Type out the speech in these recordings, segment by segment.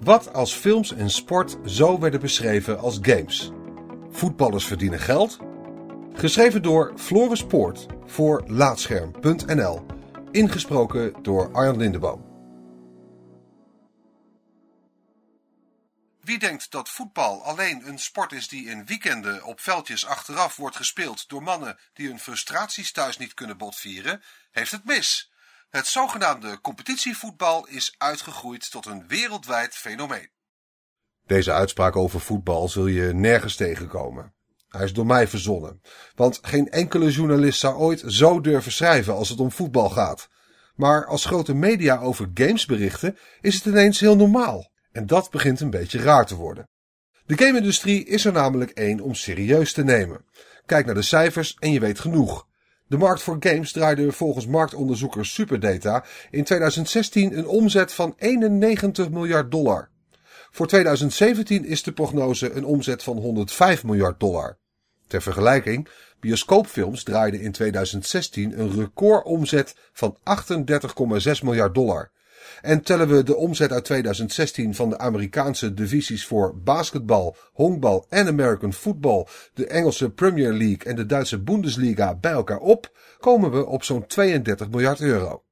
Wat als films en sport zo werden beschreven als games? Voetballers verdienen geld? Geschreven door Floris Poort voor Laatscherm.nl. Ingesproken door Arjan Lindeboom. Wie denkt dat voetbal alleen een sport is die in weekenden op veldjes achteraf wordt gespeeld door mannen die hun frustraties thuis niet kunnen botvieren, heeft het mis. Het zogenaamde competitievoetbal is uitgegroeid tot een wereldwijd fenomeen. Deze uitspraak over voetbal zul je nergens tegenkomen. Hij is door mij verzonnen, want geen enkele journalist zou ooit zo durven schrijven als het om voetbal gaat. Maar als grote media over games berichten, is het ineens heel normaal. En dat begint een beetje raar te worden. De game-industrie is er namelijk één om serieus te nemen. Kijk naar de cijfers en je weet genoeg. De markt voor games draaide volgens marktonderzoeker Superdata in 2016 een omzet van 91 miljard dollar. Voor 2017 is de prognose een omzet van 105 miljard dollar. Ter vergelijking, bioscoopfilms draaiden in 2016 een recordomzet van 38,6 miljard dollar. En tellen we de omzet uit 2016 van de Amerikaanse divisies voor basketbal, honkbal en American football, de Engelse Premier League en de Duitse Bundesliga bij elkaar op, komen we op zo'n 32 miljard euro.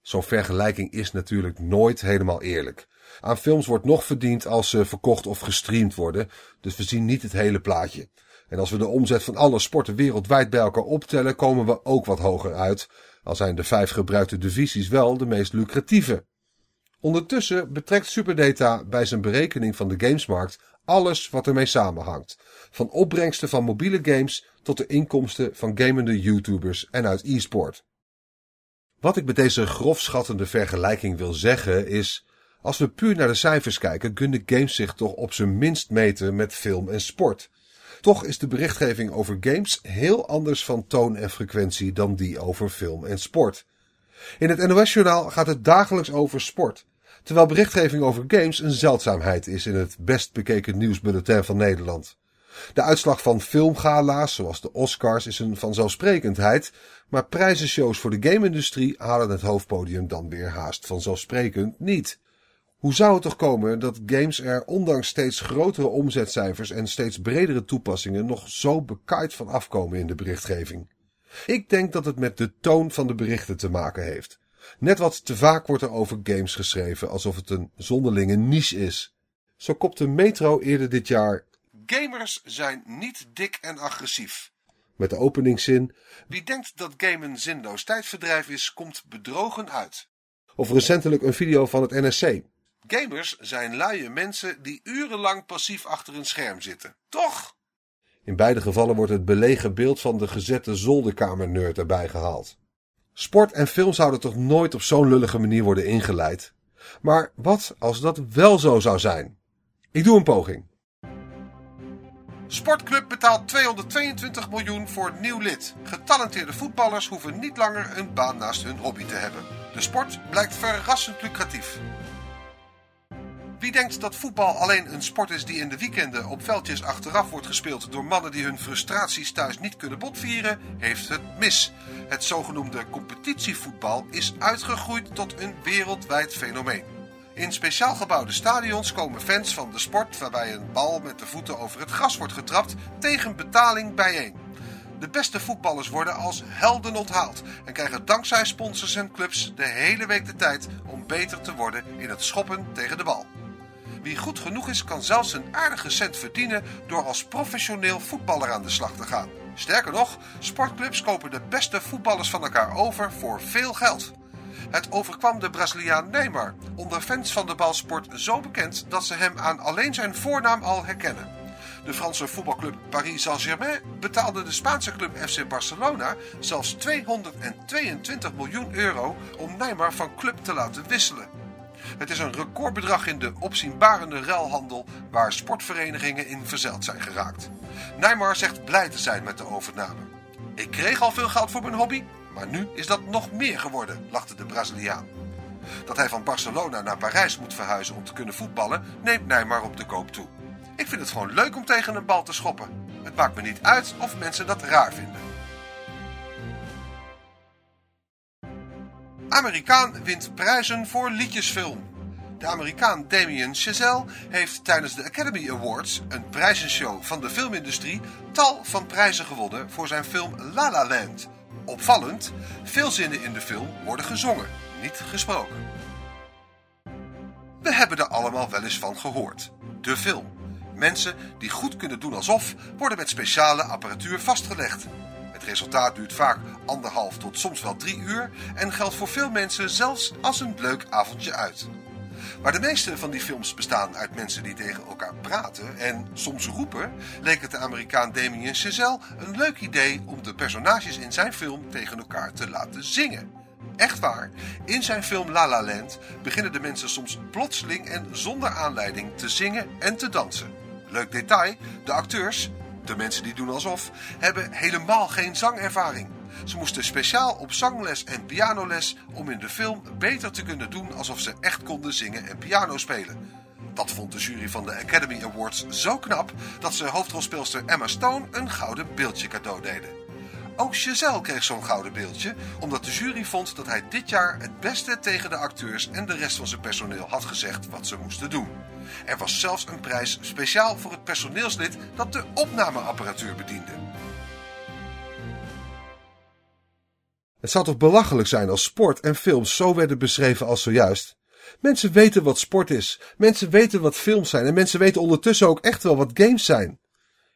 Zo'n vergelijking is natuurlijk nooit helemaal eerlijk. Aan films wordt nog verdiend als ze verkocht of gestreamd worden, dus we zien niet het hele plaatje. En als we de omzet van alle sporten wereldwijd bij elkaar optellen, komen we ook wat hoger uit, al zijn de vijf gebruikte divisies wel de meest lucratieve. Ondertussen betrekt Superdata bij zijn berekening van de gamesmarkt alles wat ermee samenhangt. Van opbrengsten van mobiele games tot de inkomsten van gamende YouTubers en uit e-sport. Wat ik met deze grofschattende vergelijking wil zeggen is, als we puur naar de cijfers kijken, kunnen games zich toch op zijn minst meten met film en sport. Toch is de berichtgeving over games heel anders van toon en frequentie dan die over film en sport. In het NOS-journaal gaat het dagelijks over sport, terwijl berichtgeving over games een zeldzaamheid is in het best bekeken nieuwsbulletin van Nederland. De uitslag van filmgala's, zoals de Oscars, is een vanzelfsprekendheid, maar prijzenshows voor de game-industrie halen het hoofdpodium dan weer haast vanzelfsprekend niet. Hoe zou het toch komen dat games er ondanks steeds grotere omzetcijfers en steeds bredere toepassingen nog zo bekaaid van afkomen in de berichtgeving? Ik denk dat het met de toon van de berichten te maken heeft. Net wat te vaak wordt er over games geschreven alsof het een zonderlinge niche is. Zo kopte Metro eerder dit jaar Gamers zijn niet dik en agressief. Met de openingszin Wie denkt dat gamen zinloos tijdverdrijf is, komt bedrogen uit. Of recentelijk een video van het NSC. Gamers zijn luie mensen die urenlang passief achter een scherm zitten. Toch? In beide gevallen wordt het belegen beeld van de gezette zolderkamernerd erbij gehaald. Sport en film zouden toch nooit op zo'n lullige manier worden ingeleid. Maar wat als dat wel zo zou zijn? Ik doe een poging. Sportclub betaalt 222 miljoen voor nieuw lid. Getalenteerde voetballers hoeven niet langer een baan naast hun hobby te hebben. De sport blijkt verrassend lucratief. Wie denkt dat voetbal alleen een sport is die in de weekenden op veldjes achteraf wordt gespeeld door mannen die hun frustraties thuis niet kunnen botvieren, heeft het mis. Het zogenoemde competitievoetbal is uitgegroeid tot een wereldwijd fenomeen. In speciaal gebouwde stadions komen fans van de sport waarbij een bal met de voeten over het gras wordt getrapt tegen betaling bijeen. De beste voetballers worden als helden onthaald en krijgen dankzij sponsors en clubs de hele week de tijd om beter te worden in het schoppen tegen de bal. Wie goed genoeg is, kan zelfs een aardige cent verdienen door als professioneel voetballer aan de slag te gaan. Sterker nog, sportclubs kopen de beste voetballers van elkaar over voor veel geld. Het overkwam de Braziliaan Neymar, onder fans van de balsport zo bekend dat ze hem aan alleen zijn voornaam al herkennen. De Franse voetbalclub Paris Saint-Germain betaalde de Spaanse club FC Barcelona zelfs 222 miljoen euro om Neymar van club te laten wisselen. Het is een recordbedrag in de opzienbarende ruilhandel waar sportverenigingen in verzeild zijn geraakt. Neymar zegt blij te zijn met de overname. Ik kreeg al veel geld voor mijn hobby, maar nu is dat nog meer geworden, lachte de Braziliaan. Dat hij van Barcelona naar Parijs moet verhuizen om te kunnen voetballen, neemt Neymar op de koop toe. Ik vind het gewoon leuk om tegen een bal te schoppen. Het maakt me niet uit of mensen dat raar vinden. Amerikaan wint prijzen voor liedjesfilm. De Amerikaan Damien Chazelle heeft tijdens de Academy Awards, een prijzenshow van de filmindustrie, tal van prijzen gewonnen voor zijn film La La Land. Opvallend, veel zinnen in de film worden gezongen, niet gesproken. We hebben er allemaal wel eens van gehoord. De film. Mensen die goed kunnen doen alsof, worden met speciale apparatuur vastgelegd. Het resultaat duurt vaak anderhalf tot soms wel drie uur en geldt voor veel mensen zelfs als een leuk avondje uit. Maar de meeste van die films bestaan uit mensen die tegen elkaar praten en soms roepen, leek het de Amerikaan Damien Chazelle een leuk idee om de personages in zijn film tegen elkaar te laten zingen. Echt waar, in zijn film La La Land beginnen de mensen soms plotseling en zonder aanleiding te zingen en te dansen. Leuk detail, de acteurs, de mensen die doen alsof, hebben helemaal geen zangervaring. Ze moesten speciaal op zangles en pianoles om in de film beter te kunnen doen alsof ze echt konden zingen en piano spelen. Dat vond de jury van de Academy Awards zo knap dat ze hoofdrolspeelster Emma Stone een gouden beeldje cadeau deden. Ook Chazelle kreeg zo'n gouden beeldje, omdat de jury vond dat hij dit jaar het beste tegen de acteurs en de rest van zijn personeel had gezegd wat ze moesten doen. Er was zelfs een prijs speciaal voor het personeelslid dat de opnameapparatuur bediende. Het zou toch belachelijk zijn als sport en films zo werden beschreven als zojuist? Mensen weten wat sport is, mensen weten wat films zijn en mensen weten ondertussen ook echt wel wat games zijn.